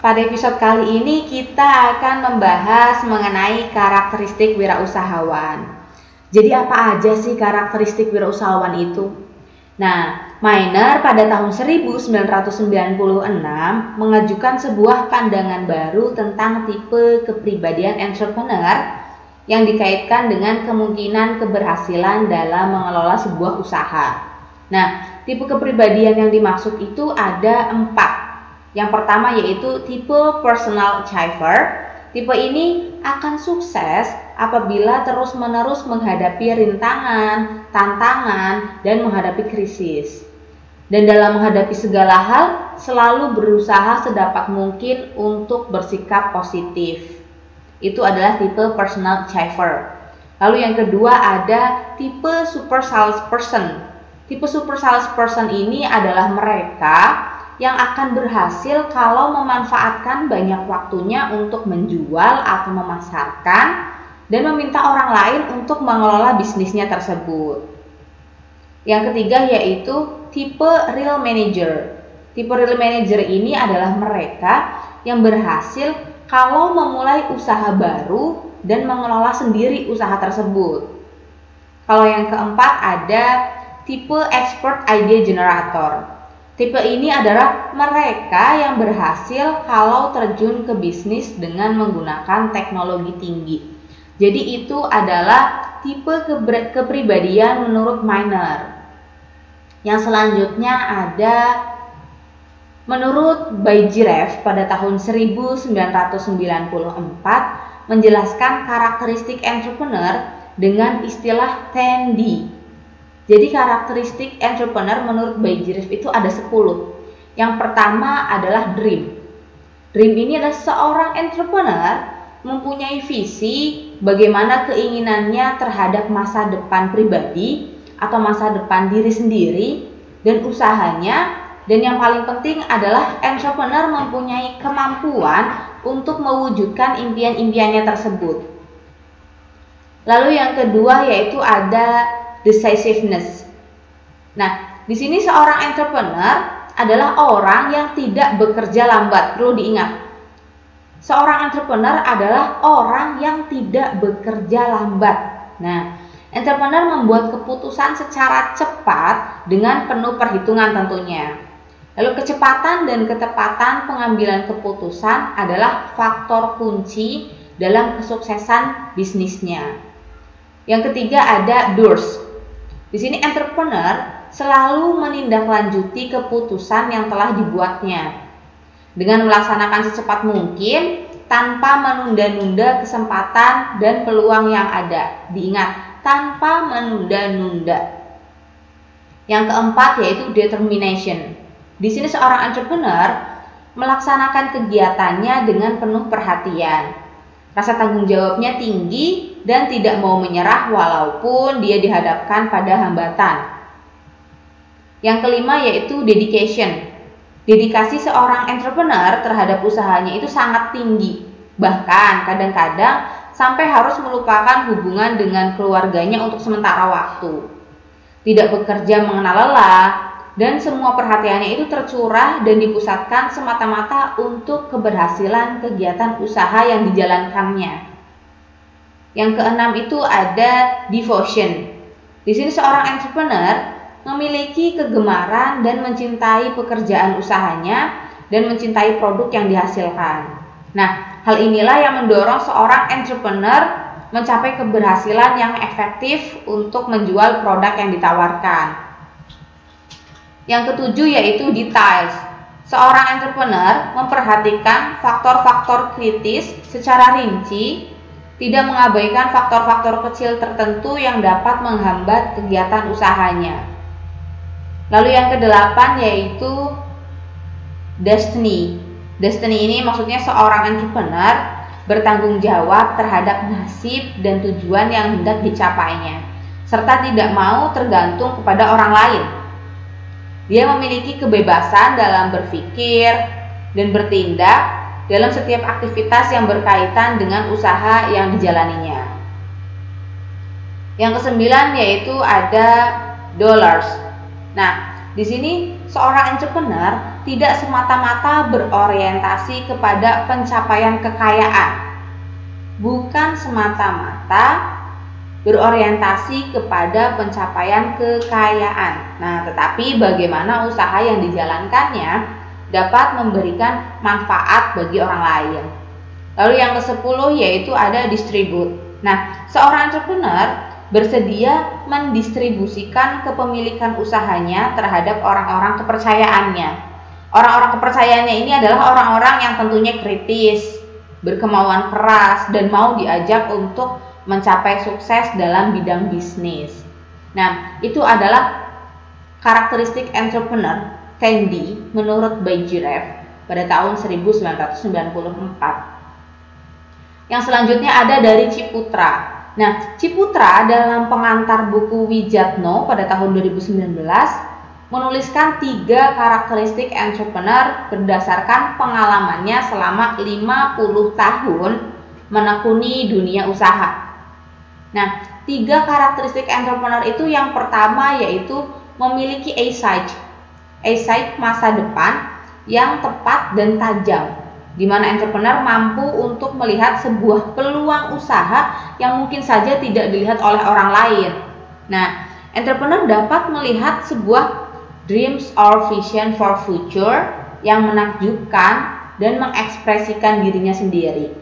Pada episode kali ini kita akan membahas mengenai karakteristik wirausahawan. Jadi apa aja sih karakteristik wirausahawan itu? Nah, Miner pada tahun 1996 mengajukan sebuah pandangan baru tentang tipe kepribadian entrepreneur yang dikaitkan dengan kemungkinan keberhasilan dalam mengelola sebuah usaha. Nah, tipe kepribadian yang dimaksud itu ada empat yang pertama yaitu tipe personal achiever. Tipe ini akan sukses apabila terus-menerus menghadapi rintangan, tantangan, dan menghadapi krisis. Dan dalam menghadapi segala hal, selalu berusaha sedapat mungkin untuk bersikap positif. Itu adalah tipe personal achiever. Lalu yang kedua ada tipe super salesperson. Tipe super salesperson ini adalah mereka yang akan berhasil kalau memanfaatkan banyak waktunya untuk menjual atau memasarkan dan meminta orang lain untuk mengelola bisnisnya tersebut. Yang ketiga yaitu tipe real manager. Tipe real manager ini adalah mereka yang berhasil kalau memulai usaha baru dan mengelola sendiri usaha tersebut. Kalau yang keempat ada tipe expert idea generator. Tipe ini adalah mereka yang berhasil kalau terjun ke bisnis dengan menggunakan teknologi tinggi. Jadi itu adalah tipe kepribadian menurut Miner. Yang selanjutnya ada menurut Bayjirev pada tahun 1994 menjelaskan karakteristik entrepreneur dengan istilah 10D jadi karakteristik entrepreneur menurut Bayjirif itu ada 10. Yang pertama adalah dream. Dream ini adalah seorang entrepreneur mempunyai visi bagaimana keinginannya terhadap masa depan pribadi atau masa depan diri sendiri dan usahanya dan yang paling penting adalah entrepreneur mempunyai kemampuan untuk mewujudkan impian-impiannya tersebut. Lalu yang kedua yaitu ada decisiveness. Nah, di sini seorang entrepreneur adalah orang yang tidak bekerja lambat. Perlu diingat. Seorang entrepreneur adalah orang yang tidak bekerja lambat. Nah, entrepreneur membuat keputusan secara cepat dengan penuh perhitungan tentunya. Lalu kecepatan dan ketepatan pengambilan keputusan adalah faktor kunci dalam kesuksesan bisnisnya. Yang ketiga ada doors. Di sini entrepreneur selalu menindaklanjuti keputusan yang telah dibuatnya dengan melaksanakan secepat mungkin tanpa menunda-nunda kesempatan dan peluang yang ada. Diingat, tanpa menunda-nunda. Yang keempat yaitu determination. Di sini seorang entrepreneur melaksanakan kegiatannya dengan penuh perhatian. Rasa tanggung jawabnya tinggi dan tidak mau menyerah walaupun dia dihadapkan pada hambatan. Yang kelima yaitu dedication. Dedikasi seorang entrepreneur terhadap usahanya itu sangat tinggi. Bahkan kadang-kadang sampai harus melupakan hubungan dengan keluarganya untuk sementara waktu. Tidak bekerja mengenal lelah, dan semua perhatiannya itu tercurah dan dipusatkan semata-mata untuk keberhasilan kegiatan usaha yang dijalankannya. Yang keenam itu ada devotion. Di sini seorang entrepreneur memiliki kegemaran dan mencintai pekerjaan usahanya dan mencintai produk yang dihasilkan. Nah, hal inilah yang mendorong seorang entrepreneur mencapai keberhasilan yang efektif untuk menjual produk yang ditawarkan. Yang ketujuh yaitu details. Seorang entrepreneur memperhatikan faktor-faktor kritis secara rinci tidak mengabaikan faktor-faktor kecil tertentu yang dapat menghambat kegiatan usahanya. Lalu yang kedelapan yaitu destiny. Destiny ini maksudnya seorang entrepreneur bertanggung jawab terhadap nasib dan tujuan yang hendak dicapainya, serta tidak mau tergantung kepada orang lain. Dia memiliki kebebasan dalam berpikir dan bertindak dalam setiap aktivitas yang berkaitan dengan usaha yang dijalaninya. Yang kesembilan yaitu ada dollars. Nah, di sini seorang entrepreneur tidak semata-mata berorientasi kepada pencapaian kekayaan. Bukan semata-mata berorientasi kepada pencapaian kekayaan. Nah, tetapi bagaimana usaha yang dijalankannya dapat memberikan manfaat bagi orang lain. Lalu yang ke-10 yaitu ada distribut. Nah, seorang entrepreneur bersedia mendistribusikan kepemilikan usahanya terhadap orang-orang kepercayaannya. Orang-orang kepercayaannya ini adalah orang-orang yang tentunya kritis, berkemauan keras, dan mau diajak untuk mencapai sukses dalam bidang bisnis. Nah, itu adalah karakteristik entrepreneur Candy menurut Bayjirev pada tahun 1994. Yang selanjutnya ada dari Ciputra. Nah, Ciputra dalam pengantar buku Wijatno pada tahun 2019 menuliskan tiga karakteristik entrepreneur berdasarkan pengalamannya selama 50 tahun menekuni dunia usaha. Nah, tiga karakteristik entrepreneur itu yang pertama yaitu memiliki eyesight. Eyesight masa depan yang tepat dan tajam di mana entrepreneur mampu untuk melihat sebuah peluang usaha yang mungkin saja tidak dilihat oleh orang lain. Nah, entrepreneur dapat melihat sebuah dreams or vision for future yang menakjubkan dan mengekspresikan dirinya sendiri.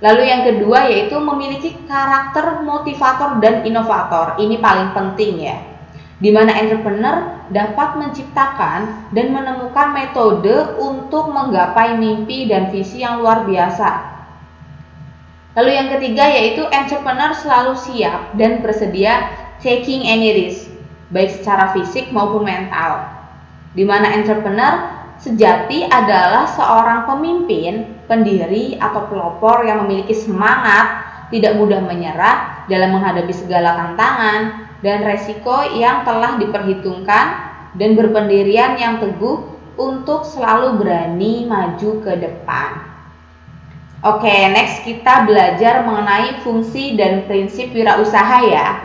Lalu yang kedua yaitu memiliki karakter motivator dan inovator. Ini paling penting ya. Di mana entrepreneur dapat menciptakan dan menemukan metode untuk menggapai mimpi dan visi yang luar biasa. Lalu yang ketiga yaitu entrepreneur selalu siap dan bersedia taking any risk, baik secara fisik maupun mental. Di mana entrepreneur sejati adalah seorang pemimpin pendiri atau pelopor yang memiliki semangat, tidak mudah menyerah dalam menghadapi segala tantangan dan resiko yang telah diperhitungkan dan berpendirian yang teguh untuk selalu berani maju ke depan. Oke, next kita belajar mengenai fungsi dan prinsip wirausaha ya.